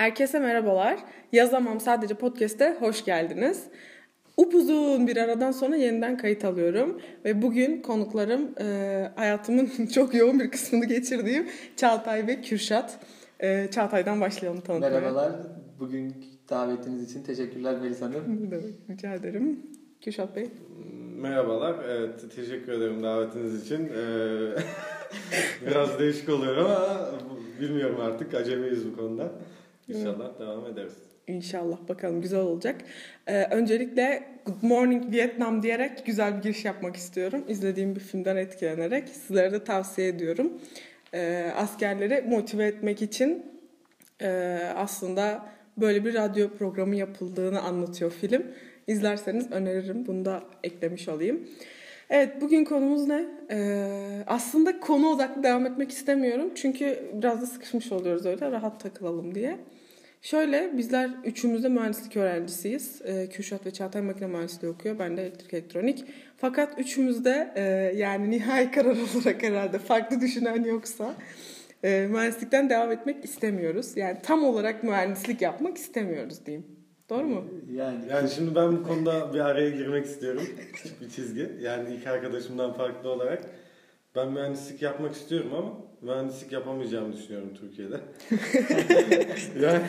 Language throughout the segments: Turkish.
Herkese merhabalar. Yazamam sadece podcast'e hoş geldiniz. Upuzun bir aradan sonra yeniden kayıt alıyorum. Ve bugün konuklarım e, hayatımın çok yoğun bir kısmını geçirdiğim Çağatay ve Kürşat. E, Çağatay'dan başlayalım tanıtmaya. Merhabalar. Bugün davetiniz için teşekkürler Melis Hanım. Rica ederim. Kürşat Bey. Merhabalar. Evet, teşekkür ederim davetiniz için. Ee, biraz değişik oluyor ama bilmiyorum artık. Acemiyiz bu konuda. İnşallah devam ederiz. İnşallah bakalım güzel olacak. Ee, öncelikle Good Morning Vietnam diyerek güzel bir giriş yapmak istiyorum. İzlediğim bir filmden etkilenerek sizlere de tavsiye ediyorum. Ee, askerleri motive etmek için e, aslında böyle bir radyo programı yapıldığını anlatıyor film. İzlerseniz öneririm. Bunu da eklemiş olayım. Evet bugün konumuz ne? Ee, aslında konu odaklı devam etmek istemiyorum. Çünkü biraz da sıkışmış oluyoruz öyle rahat takılalım diye. Şöyle bizler üçümüz de mühendislik öğrencisiyiz. Ee, Kürşat ve Çağatay makine mühendisliği okuyor. Ben de elektrik elektronik. Fakat üçümüz de e, yani nihai karar olarak herhalde farklı düşünen yoksa e, mühendislikten devam etmek istemiyoruz. Yani tam olarak mühendislik yapmak istemiyoruz diyeyim. Doğru mu? Yani yani şimdi ben bu konuda bir araya girmek istiyorum. Küçük bir çizgi. Yani ilk arkadaşımdan farklı olarak ben mühendislik yapmak istiyorum ama mühendislik yapamayacağımı düşünüyorum Türkiye'de.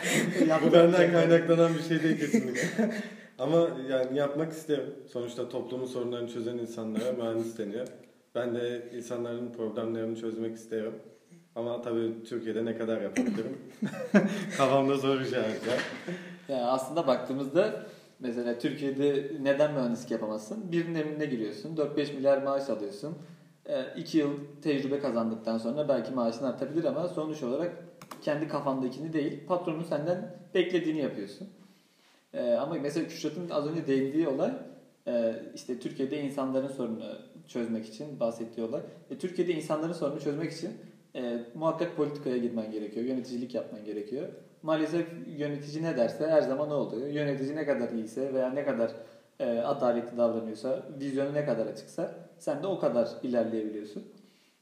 yani bu benden kaynaklanan bir şey değil kesinlikle. ama yani yapmak isterim. Sonuçta toplumun sorunlarını çözen insanlara mühendis deniyor. Ben de insanların problemlerini çözmek isterim. Ama tabii Türkiye'de ne kadar yapabilirim? Kafamda soru işaretler. Yani aslında baktığımızda mesela Türkiye'de neden mühendislik yapamazsın? Birinin emrine giriyorsun. 4-5 milyar maaş alıyorsun. 2 yıl tecrübe kazandıktan sonra belki maaşın artabilir ama sonuç olarak kendi kafandakini değil patronun senden beklediğini yapıyorsun. Ama mesela Kürşat'ın az önce değindiği olay işte Türkiye'de insanların sorununu çözmek için bahsettiği olay. E, Türkiye'de insanların sorununu çözmek için e, muhakkak politikaya girmen gerekiyor. Yöneticilik yapman gerekiyor. Maalesef yönetici ne derse her zaman ne oluyor? Yönetici ne kadar iyiyse veya ne kadar e, adaletli davranıyorsa, vizyonu ne kadar açıksa sen de o kadar ilerleyebiliyorsun.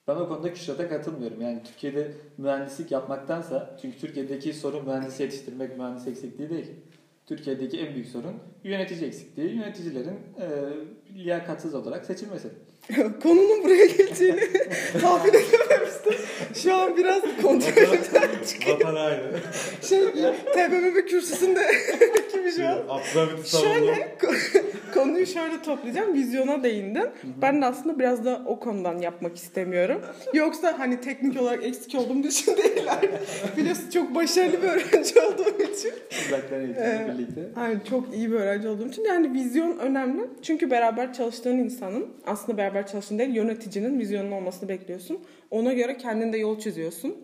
Ben o konuda Küşat'a katılmıyorum. Yani Türkiye'de mühendislik yapmaktansa, çünkü Türkiye'deki sorun mühendis yetiştirmek, mühendis eksikliği değil. Türkiye'deki en büyük sorun yönetici eksikliği. Yöneticilerin e, liyakatsız olarak seçilmesi. Konunun buraya geleceğini tahmin edememiştim. Şu an biraz kontrolümden çıkıyor. Vatan aynı. Şey, TBMM kürsüsünde gibi şu an. Abdülhamit Şöyle konuyu şöyle toplayacağım. Vizyona değindin. Ben de aslında biraz da o konudan yapmak istemiyorum. Yoksa hani teknik olarak eksik olduğum için değiller. Biliyorsun çok başarılı bir öğrenci olduğum için. Uzaktan eğitimle ee, birlikte. Yani çok iyi bir öğrenci olduğum için. Yani vizyon önemli. Çünkü beraber çalıştığın insanın aslında beraber çalıştığın değil yöneticinin vizyonun olmasını bekliyorsun. Ona göre kendin de yol çiziyorsun.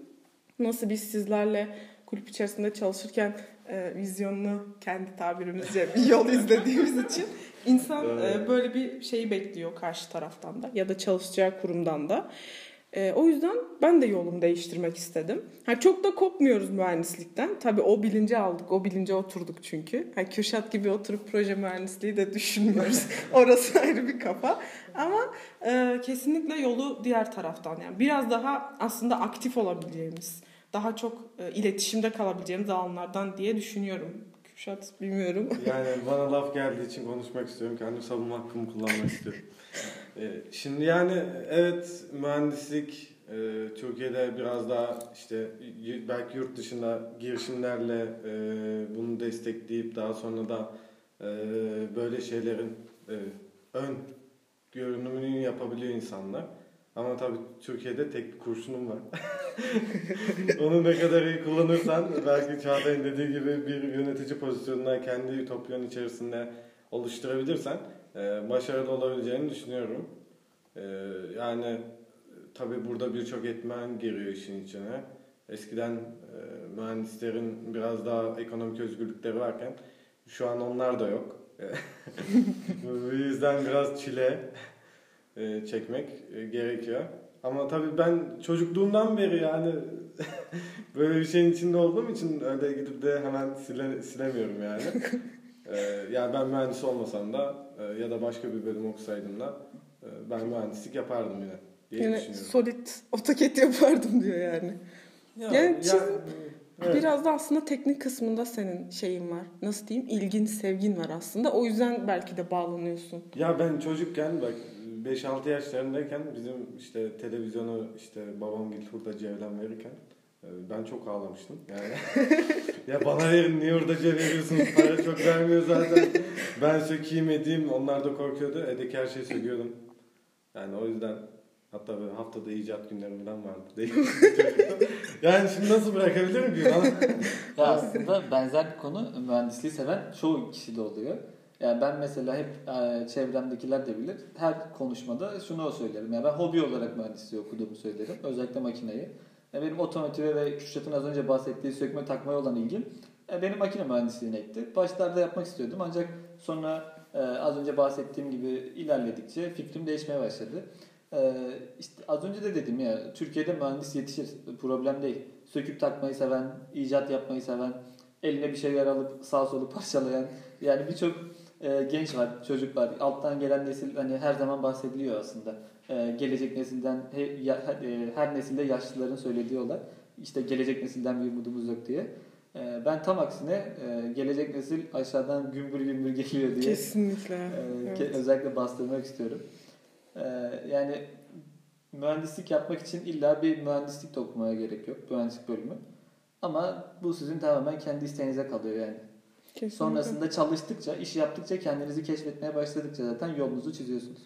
Nasıl biz sizlerle kulüp içerisinde çalışırken e, vizyonlu kendi tabirimizce bir yol izlediğimiz için insan e, böyle bir şeyi bekliyor karşı taraftan da ya da çalışacağı kurumdan da. E, o yüzden ben de yolumu değiştirmek istedim. Ha, çok da kopmuyoruz mühendislikten. Tabii o bilince aldık, o bilince oturduk çünkü. Ha, Kürşat gibi oturup proje mühendisliği de düşünmüyoruz. Orası ayrı bir kafa. Ama e, kesinlikle yolu diğer taraftan. Yani biraz daha aslında aktif olabileceğimiz, daha çok e, iletişimde kalabileceğimiz alanlardan diye düşünüyorum. Kürşat bilmiyorum. Yani bana laf geldiği için konuşmak istiyorum. Kendim savunma hakkımı kullanmak istiyorum. Ee, şimdi yani evet mühendislik e, Türkiye'de biraz daha işte belki yurt dışında girişimlerle e, bunu destekleyip daha sonra da e, böyle şeylerin ön görünümünü yapabiliyor insanlar. Ama tabii Türkiye'de tek bir kurşunum var. Onu ne kadar iyi kullanırsan belki Çağatay'ın dediği gibi bir yönetici pozisyonuna kendi ütopyan içerisinde oluşturabilirsen e, başarılı olabileceğini düşünüyorum. E, yani tabii burada birçok etmen giriyor işin içine. Eskiden e, mühendislerin biraz daha ekonomik özgürlükleri varken şu an onlar da yok. Bu yüzden biraz çile e, çekmek e, gerekiyor. Ama tabii ben çocukluğumdan beri yani böyle bir şeyin içinde olduğum için öyle gidip de hemen sile, silemiyorum yani. ee, yani ben mühendis olmasam da e, ya da başka bir bölüm okusaydım da e, ben mühendislik yapardım yine diye yani düşünüyorum. solid otoket yapardım diyor yani. Ya, yani, Evet. Biraz da aslında teknik kısmında senin şeyin var. Nasıl diyeyim? İlgin, sevgin var aslında. O yüzden belki de bağlanıyorsun. Ya ben çocukken bak 5-6 yaşlarındayken bizim işte televizyonu işte babam git hurdacı evlen verirken e, ben çok ağlamıştım. Yani ya bana verin niye hurdacıya veriyorsunuz? Para çok vermiyor zaten. Ben sökeyim edeyim. Onlar da korkuyordu. Evdeki her şeyi söküyordum. Yani o yüzden hatta böyle haftada icat günlerim falan vardı. Yani şimdi nasıl bırakabilirim ki? Bana... Ya aslında benzer bir konu mühendisliği seven çoğu kişi de oluyor. Yani ben mesela hep e, çevremdekiler de bilir. Her konuşmada şunu söylerim. Yani ben hobi olarak mühendisliği okuduğumu söylerim. Özellikle makineyi. Yani benim otomotive ve Kürşat'ın az önce bahsettiği sökme takmaya olan ilgim e, benim makine mühendisliğine ekti. Başlarda yapmak istiyordum ancak sonra e, az önce bahsettiğim gibi ilerledikçe fikrim değişmeye başladı. E, az önce de dedim ya Türkiye'de mühendis yetişir. Problem değil. Söküp takmayı seven, icat yapmayı seven, eline bir şeyler alıp sağ solu parçalayan yani birçok e, genç var, çocuk var. Alttan gelen nesil hani her zaman bahsediliyor aslında. E, gelecek nesilden he, ya, e, her nesilde yaşlıların söylediği olay. İşte gelecek nesilden bir umudumuz yok diye. E, ben tam aksine e, gelecek nesil aşağıdan gümbür gümbür geliyor diye Kesinlikle. e, Evet. ke- özellikle bastırmak istiyorum. E, yani mühendislik yapmak için illa bir mühendislik de okumaya gerek yok. Mühendislik bölümü. Ama bu sizin tamamen kendi isteğinize kalıyor yani. Kesinlikle. Sonrasında çalıştıkça, iş yaptıkça, kendinizi keşfetmeye başladıkça zaten yolunuzu çiziyorsunuz.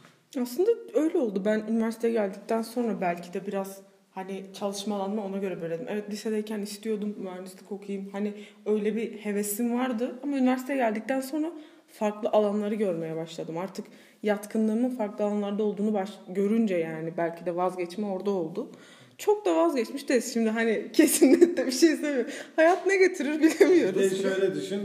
Aslında öyle oldu. Ben üniversiteye geldikten sonra belki de biraz hani çalışma alanımı ona göre böledim. Evet lisedeyken istiyordum mühendislik okuyayım. Hani öyle bir hevesim vardı. Ama üniversiteye geldikten sonra farklı alanları görmeye başladım. Artık yatkınlığımın farklı alanlarda olduğunu baş, görünce yani belki de vazgeçme orada oldu. Çok da vazgeçmiş değiliz. Şimdi hani kesinlikle bir şey söylemiyorum. Hayat ne getirir Bir de bilemiyoruz. şöyle düşün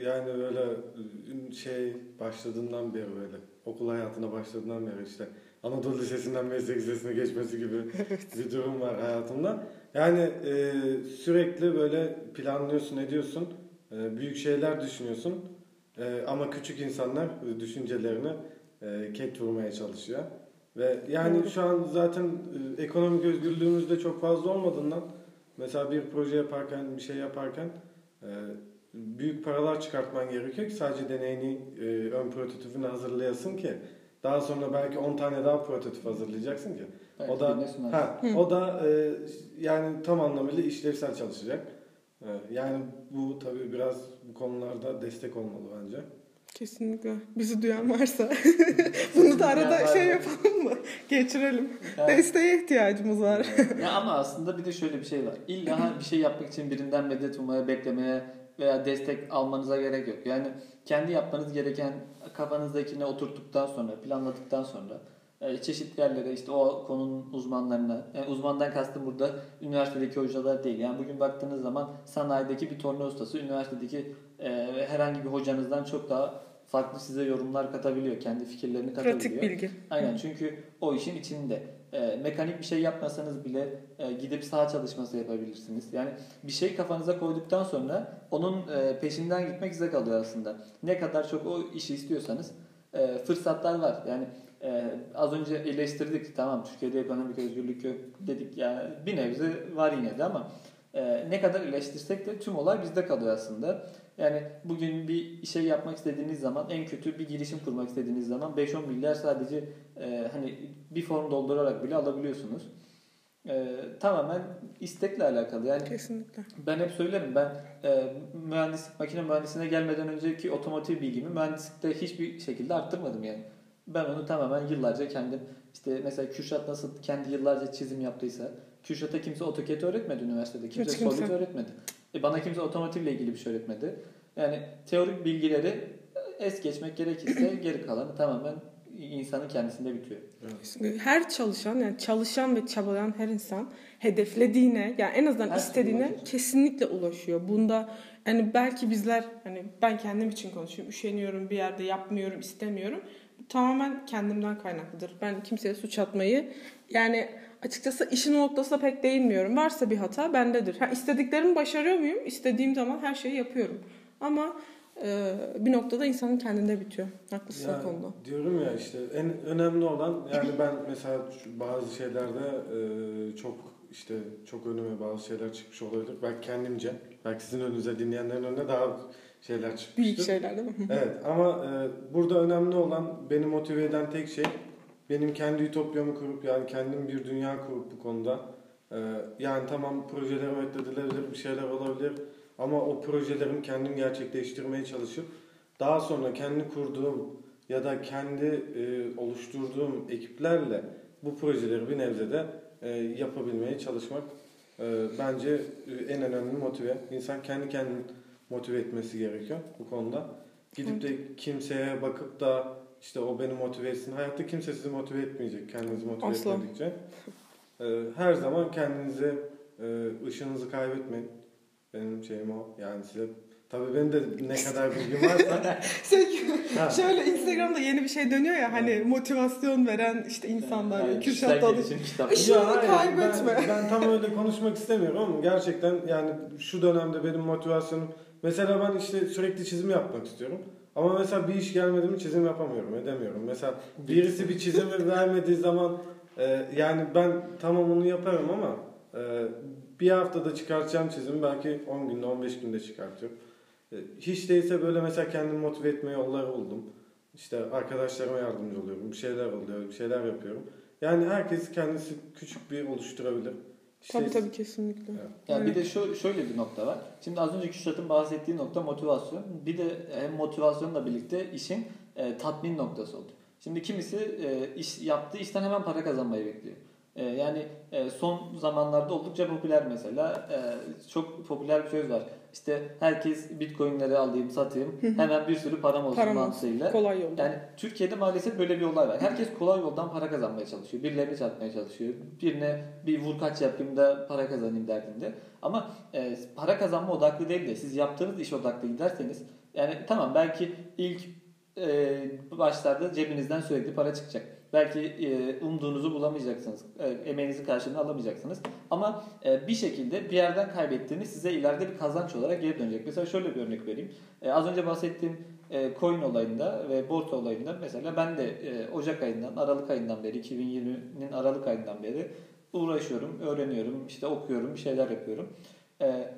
e, yani böyle e, şey başladığından beri böyle okul hayatına başladığından beri işte Anadolu Lisesi'nden meslek lisesine geçmesi gibi bir durum var hayatımda. Yani e, sürekli böyle planlıyorsun ediyorsun e, büyük şeyler düşünüyorsun E, ama küçük insanlar e, düşüncelerini e, ket vurmaya çalışıyor. Ve yani şu an zaten e, ekonomik özgürlüğümüz de çok fazla olmadığından mesela bir proje yaparken bir şey yaparken e, büyük paralar çıkartman gerekiyor ki sadece deneyini e, ön prototipini hazırlayasın ki daha sonra belki 10 tane daha prototip hazırlayacaksın ki. Belki O da ha, o da e, yani tam anlamıyla işlevsel çalışacak. E, yani bu tabii biraz bu konularda destek olmalı bence. Kesinlikle. Bizi duyan varsa bunu da arada şey yapalım mı? Geçirelim. Yani- Desteğe ihtiyacımız var. ya ama aslında bir de şöyle bir şey var. İlla bir şey yapmak için birinden medet ummaya, beklemeye veya destek almanıza gerek yok. Yani kendi yapmanız gereken kafanızdakine oturttuktan sonra, planladıktan sonra çeşitli yerlere işte o konunun uzmanlarına, yani uzmandan kastım burada üniversitedeki hocalar değil. Yani bugün baktığınız zaman sanayideki bir torna ustası üniversitedeki e, herhangi bir hocanızdan çok daha farklı size yorumlar katabiliyor. Kendi fikirlerini katabiliyor. Pratik bilgi. Aynen çünkü o işin içinde. E, mekanik bir şey yapmasanız bile e, gidip saha çalışması yapabilirsiniz. Yani bir şey kafanıza koyduktan sonra onun e, peşinden gitmek size kalıyor aslında. Ne kadar çok o işi istiyorsanız e, fırsatlar var. Yani e, az önce eleştirdik tamam Türkiye'de ekonomik özgürlük yok dedik yani bir nebze var yine de ama e, ne kadar eleştirsek de tüm olay bizde kalıyor aslında. Yani bugün bir şey yapmak istediğiniz zaman en kötü bir girişim kurmak istediğiniz zaman 5-10 milyar sadece e, hani bir form doldurarak bile alabiliyorsunuz. E, tamamen istekle alakalı. Yani Kesinlikle. ben hep söylerim ben e, mühendislik makine mühendisliğine gelmeden önceki otomotiv bilgimi mühendislikte hiçbir şekilde arttırmadım yani. Ben onu tamamen yıllarca kendim işte mesela Kürşat nasıl kendi yıllarca çizim yaptıysa Kürşat'a kimse AutoCAD öğretmedi üniversitede. Kimse Hiç kimse. Solid öğretmedi. E bana kimse otomotivle ilgili bir şey öğretmedi. Yani teorik bilgileri es geçmek gerekirse geri kalanı tamamen insanın kendisinde bitiyor. Her çalışan yani çalışan ve çabalayan her insan hedeflediğine yani en azından Her istediğine ulaşır. kesinlikle ulaşıyor. Bunda yani belki bizler hani ben kendim için konuşuyorum. Üşeniyorum bir yerde yapmıyorum, istemiyorum. Tamamen kendimden kaynaklıdır. Ben kimseye suç atmayı yani açıkçası işin noktasına pek değinmiyorum. Varsa bir hata bendedir. Ha, istediklerimi başarıyor muyum? İstediğim zaman her şeyi yapıyorum. Ama e, bir noktada insanın kendinde bitiyor. Haklısın o Ya, konuda. diyorum ya işte en önemli olan yani ben mesela bazı şeylerde e, çok işte çok önüme bazı şeyler çıkmış olabilir. Belki kendimce, belki sizin önünüze dinleyenlerin önüne daha şeyler çıkmıştır. Büyük şeyler değil mi? Evet ama e, burada önemli olan beni motive eden tek şey benim kendi ütopyamı kurup yani kendim bir dünya kurup bu konuda e, yani tamam projelerim reddedilebilir bir şeyler olabilir ama o projelerimi kendim gerçekleştirmeye çalışıp daha sonra kendi kurduğum ya da kendi e, oluşturduğum ekiplerle bu projeleri bir nebzede e, yapabilmeye çalışmak e, bence e, en önemli motive. İnsan kendi kendini motive etmesi gerekiyor bu konuda. Gidip de kimseye bakıp da işte o beni motive etsin. Hayatta kimse sizi motive etmeyecek kendinizi motive Asla. etmedikçe. Ee, her zaman kendinize e, ışığınızı kaybetmeyin. Benim şeyim o. Yani size tabii benim de ne kadar bilgim varsa Şey, Ha. şöyle Instagram'da yeni bir şey dönüyor ya hani motivasyon veren işte insanlar. Yani Kürşat kişisel Dalı. gelişim kitabı. Işığı Ya hayır, kaybetme. Ben, ben tam öyle konuşmak istemiyorum ama gerçekten yani şu dönemde benim motivasyonum mesela ben işte sürekli çizim yapmak istiyorum. Ama mesela bir iş gelmedi mi çizim yapamıyorum, edemiyorum. Mesela birisi bir çizimi vermediği zaman e, yani ben tamam onu yaparım ama e, bir haftada çıkartacağım çizimi belki 10 günde 15 günde çıkartıyorum. E, hiç değilse böyle mesela kendimi motive etme yolları buldum. İşte arkadaşlarıma yardımcı oluyorum. Bir şeyler oluyor, bir şeyler yapıyorum. Yani herkes kendisi küçük bir oluşturabilir. Tabii tabii kesinlikle. Yani bir Evet. de şu, şöyle bir nokta var. Şimdi az önce Kürşat'ın bahsettiği nokta motivasyon. Bir de hem motivasyonla birlikte işin e, tatmin noktası oldu. Şimdi kimisi e, iş yaptığı işten hemen para kazanmayı bekliyor. E, yani e, son zamanlarda oldukça popüler mesela. E, çok popüler bir söz var. İşte herkes bitcoinleri alayım satayım hemen bir sürü param olsun Param mantığıyla. Kolay yolda. Yani Türkiye'de maalesef böyle bir olay var. Herkes kolay yoldan para kazanmaya çalışıyor. Birilerini çarpmaya çalışıyor. Birine bir vurkaç yapayım da para kazanayım derdinde. Ama e, para kazanma odaklı değil de siz yaptığınız iş odaklı giderseniz yani tamam belki ilk e, başlarda cebinizden sürekli para çıkacak. Belki e, umduğunuzu bulamayacaksınız. E, emeğinizin karşılığını alamayacaksınız. Ama e, bir şekilde bir yerden kaybettiğiniz size ileride bir kazanç olarak geri dönecek. Mesela şöyle bir örnek vereyim. E, az önce bahsettiğim e, coin olayında ve borsa olayında mesela ben de e, Ocak ayından, Aralık ayından beri, 2020'nin Aralık ayından beri uğraşıyorum, öğreniyorum, işte okuyorum, bir şeyler yapıyorum. E,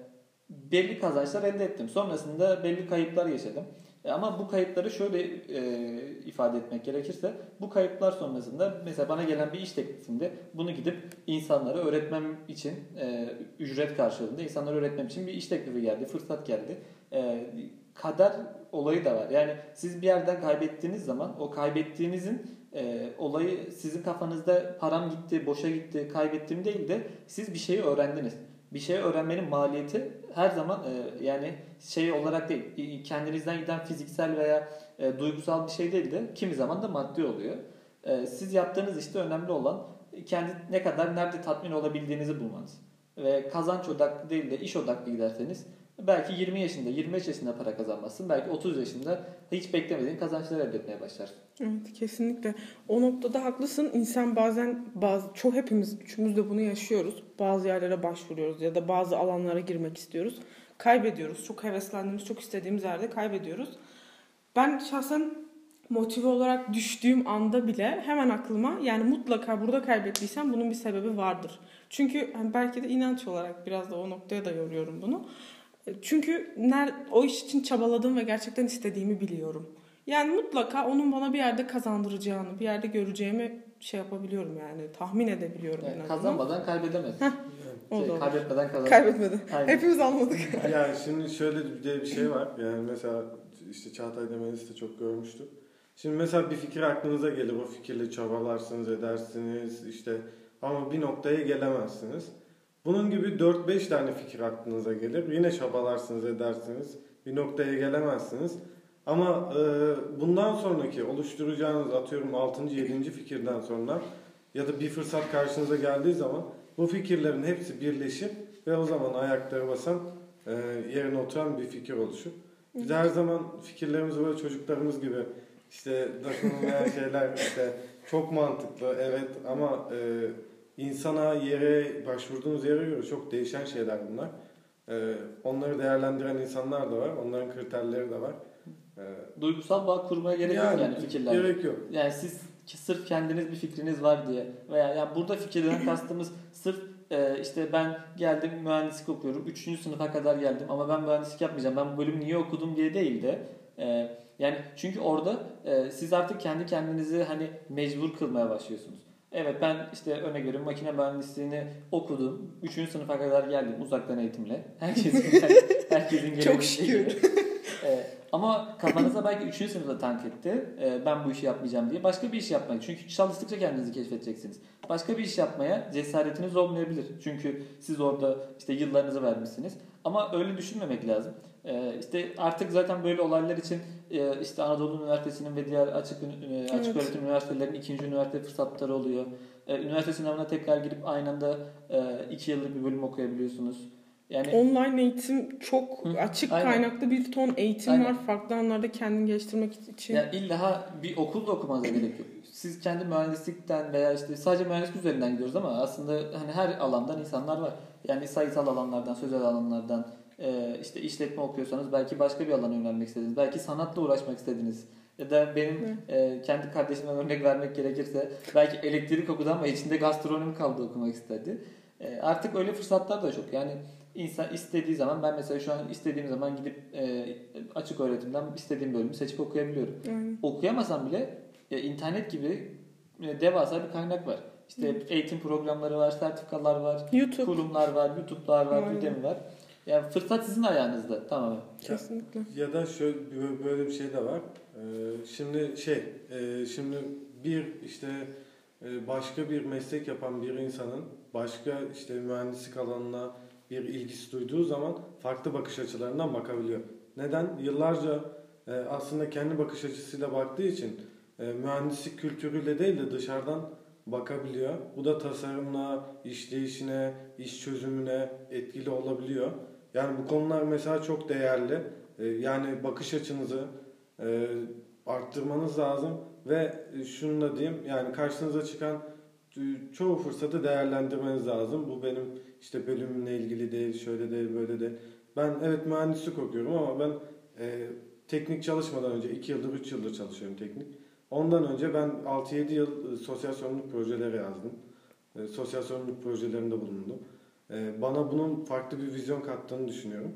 belli kazançlar elde ettim. Sonrasında belli kayıplar yaşadım. E, ama bu kayıpları şöyle e, ifade etmek gerekirse bu kayıplar sonrasında mesela bana gelen bir iş teklifinde bunu gidip insanlara öğretmem için e, ücret karşılığında insanlara öğretmem için bir iş teklifi geldi, fırsat geldi. E, kader olayı da var. Yani siz bir yerden kaybettiğiniz zaman o kaybettiğinizin e, olayı sizin kafanızda param gitti, boşa gitti, kaybettim değil de siz bir şeyi öğrendiniz. Bir şeyi öğrenmenin maliyeti her zaman e, yani şey olarak değil, kendinizden giden fiziksel veya e, duygusal bir şey değil de kimi zaman da maddi oluyor. E, siz yaptığınız işte önemli olan kendi ne kadar nerede tatmin olabildiğinizi bulmanız. Ve kazanç odaklı değil de iş odaklı giderseniz belki 20 yaşında, 25 yaşında para kazanmazsın. Belki 30 yaşında hiç beklemediğin kazançlar elde etmeye başlarsın. Evet kesinlikle. O noktada haklısın. İnsan bazen bazı çok hepimiz üçümüz de bunu yaşıyoruz. Bazı yerlere başvuruyoruz ya da bazı alanlara girmek istiyoruz. Kaybediyoruz. Çok heveslendiğimiz, çok istediğimiz yerde kaybediyoruz. Ben şahsen motive olarak düştüğüm anda bile hemen aklıma yani mutlaka burada kaybettiysem bunun bir sebebi vardır. Çünkü hani belki de inanç olarak biraz da o noktaya da yoruyorum bunu. Çünkü ner, o iş için çabaladığım ve gerçekten istediğimi biliyorum. Yani mutlaka onun bana bir yerde kazandıracağını, bir yerde göreceğimi şey yapabiliyorum yani tahmin edebiliyorum en Yani azından. kazanmadan kaybedemez. O Şey, da olur. kaybetmeden kazanır. Kaybetmedi. Aynen. Hepimiz anladık. yani şimdi şöyle bir şey var. Yani mesela işte Çağatay Demelis de çok görmüştür. Şimdi mesela bir fikir aklınıza gelir. O fikirle çabalarsınız, edersiniz işte ama bir noktaya gelemezsiniz. Bunun gibi 4-5 tane fikir aklınıza gelir. Yine çabalarsınız, edersiniz. Bir noktaya gelemezsiniz. Ama e, bundan sonraki oluşturacağınız atıyorum 6. 7. fikirden sonra ya da bir fırsat karşınıza geldiği zaman bu fikirlerin hepsi birleşip ve o zaman ayakları basan e, yerine oturan bir fikir oluşur. Biz her zaman fikirlerimizi böyle çocuklarımız gibi işte dokunulmayan şeyler işte çok mantıklı evet ama e, insana yere başvurduğunuz yere göre çok değişen şeyler bunlar. E, onları değerlendiren insanlar da var. Onların kriterleri de var. E, Duygusal bağ kurmaya gerek yok yani fikirlerle. Gerek yok. Yani siz sırf kendiniz bir fikriniz var diye veya yani burada fikirden kastımız sırf e, işte ben geldim mühendislik okuyorum. Üçüncü sınıfa kadar geldim ama ben mühendislik yapmayacağım. Ben bu bölümü niye okudum diye değil de e, yani çünkü orada e, siz artık kendi kendinizi hani mecbur kılmaya başlıyorsunuz. Evet ben işte örnek veriyorum makine mühendisliğini okudum. Üçüncü sınıfa kadar geldim uzaktan eğitimle. Herkesin herkesin Çok şükür. Ee, ama kafanıza belki 3. sınıfta tank etti. Ee, ben bu işi yapmayacağım diye. Başka bir iş yapmayı. Çünkü çalıştıkça kendinizi keşfedeceksiniz. Başka bir iş yapmaya cesaretiniz olmayabilir. Çünkü siz orada işte yıllarınızı vermişsiniz. Ama öyle düşünmemek lazım. Ee, işte artık zaten böyle olaylar için e, işte Anadolu Üniversitesi'nin ve diğer açık e, açık Evet. öğretim üniversitelerinin ikinci üniversite fırsatları oluyor. Ee, üniversite sınavına tekrar girip aynı anda e, iki yıllık bir bölüm okuyabiliyorsunuz. Yani Online eğitim çok Hı, açık aynen. kaynaklı bir ton eğitim Aynen. var. Farklı alanlarda kendini geliştirmek için. Ya illa bir okul da okumanıza gerek yok. Siz kendi mühendislikten veya işte sadece mühendislik üzerinden gidiyoruz ama aslında hani her alandan insanlar var. Yani sayısal alanlardan, sözel alanlardan e, işte işletme okuyorsanız belki başka bir alana yönelmek istediniz. Belki sanatla uğraşmak istediniz. Ya da benim e, kendi kardeşimden örnek vermek gerekirse belki elektrik okudu ama içinde gastronomi kaldı okumak istedi. E, artık öyle fırsatlar da çok. Yani insan istediği zaman ben mesela şu an istediğim zaman gidip e, açık öğretimden istediğim bölümü seçip okuyabiliyorum Aynen. okuyamasam bile e, internet gibi e, devasa bir kaynak var. İşte eğitim programları var, sertifikalar var, YouTube kurumlar var, YouTube'lar var. Udemy var. Yani fırsat sizin ayağınızda tamamen. kesinlikle. Ya da şöyle böyle bir şey de var. Ee, şimdi şey, e, şimdi bir işte e, başka bir meslek yapan bir insanın başka işte mühendislik alanına bir ilgisi duyduğu zaman farklı bakış açılarından bakabiliyor. Neden? Yıllarca e, aslında kendi bakış açısıyla baktığı için e, mühendislik kültürüyle değil de dışarıdan bakabiliyor. Bu da tasarımla, işleyişine, iş çözümüne etkili olabiliyor. Yani bu konular mesela çok değerli. Ee, Yani bakış açınızı e, arttırmanız lazım ve şunu da diyeyim yani karşınıza çıkan e, çoğu fırsatı değerlendirmeniz lazım. Bu benim işte bölümümle ilgili değil, şöyle değil, böyle değil. Ben evet mühendislik okuyorum ama ben e, teknik çalışmadan önce 2 yıldır, 3 yıldır çalışıyorum teknik. Ondan önce ben 6-7 yıl e, sosyal sorumluluk projeleri yazdım. E, sosyal sorumluluk projelerinde bulundum. E, bana bunun farklı bir vizyon kattığını düşünüyorum.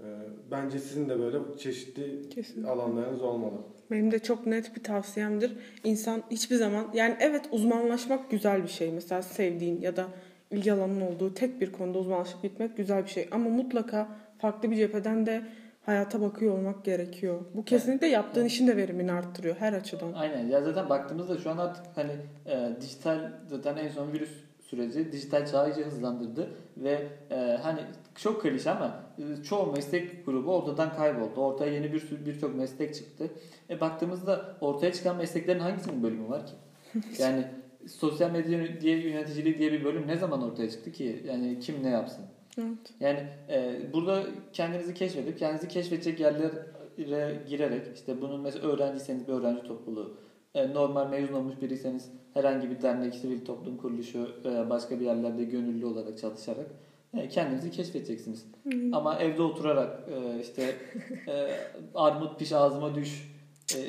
E, bence sizin de böyle çeşitli Kesinlikle. alanlarınız olmalı. Benim de çok net bir tavsiyemdir. İnsan hiçbir zaman yani evet uzmanlaşmak güzel bir şey. Mesela sevdiğin ya da ilgi alanının olduğu tek bir konuda uzmanlaşıp gitmek güzel bir şey. Ama mutlaka farklı bir cepheden de hayata bakıyor olmak gerekiyor. Bu kesinlikle yaptığın işin de verimini arttırıyor her açıdan. Aynen. Ya zaten baktığımızda şu an artık hani e, dijital zaten en son virüs süreci dijital çağı iyice hızlandırdı ve e, hani çok klişe ama e, çoğu meslek grubu ortadan kayboldu. Ortaya yeni bir sürü birçok meslek çıktı. E baktığımızda ortaya çıkan mesleklerin hangisinin bölümü var ki? Yani sosyal medya diye yöneticiliği diye bir bölüm ne zaman ortaya çıktı ki? Yani kim ne yapsın? Evet. Yani e, burada kendinizi keşfedip kendinizi keşfedecek yerlere girerek işte bunun mesela öğrenciyseniz bir öğrenci topluluğu, normal mezun olmuş biriyseniz herhangi bir dernek, sivil toplum kuruluşu veya başka bir yerlerde gönüllü olarak çalışarak e, kendinizi keşfedeceksiniz. Ama evde oturarak e, işte e, armut piş ağzıma düş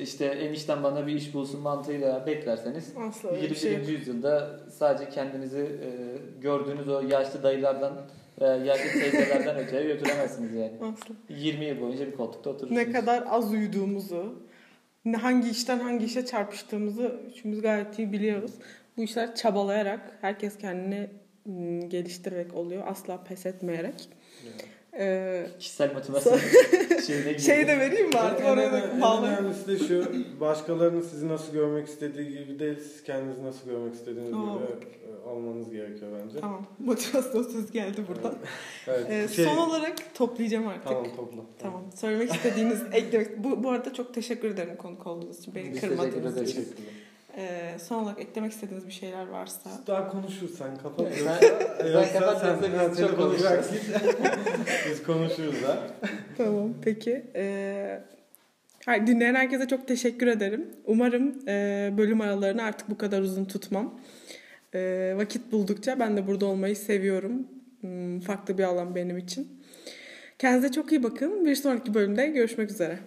işte enişten bana bir iş bulsun mantığıyla beklerseniz Asla öyle bir şey 21. yok. yüzyılda sadece kendinizi gördüğünüz o yaşlı dayılardan veya yaşlı teyzelerden öteye götüremezsiniz yani. Asla. 20 yıl boyunca bir koltukta oturursunuz. Ne kadar az uyuduğumuzu, hangi işten hangi işe çarpıştığımızı üçümüz gayet iyi biliyoruz. Bu işler çabalayarak, herkes kendini mm, geliştirerek oluyor. Asla pes etmeyerek. Ee, Kişisel motivasyon şeyine şey de vereyim mi artık En, oraya en, da en önemlisi de şu, başkalarının sizi nasıl görmek istediği gibi değil, siz kendinizi nasıl görmek istediğiniz gibi e, olmanız gerekiyor bence. Tamam. Motivasyon söz geldi buradan. Evet, Ee, şey- Son olarak toplayacağım artık. Tamam topla. Tamam. Söylemek istediğiniz, eklemek... Bu, bu arada çok teşekkür ederim konuk olduğunuz için. Beni Biz kırmadığınız için. Teşekkürler. Ee, son olarak eklemek istediğiniz bir şeyler varsa... Daha konuşursan kapat. Sen- Yoksa- sen yoksa kapat sen- yoksa biz sen çok git. Biz konuşuruz ha. Tamam peki. Ee, dinleyen herkese çok teşekkür ederim. Umarım e, bölüm aralarını artık bu kadar uzun tutmam. E, vakit buldukça ben de burada olmayı seviyorum. Hmm, farklı bir alan benim için. Kendinize çok iyi bakın. Bir sonraki bölümde görüşmek üzere.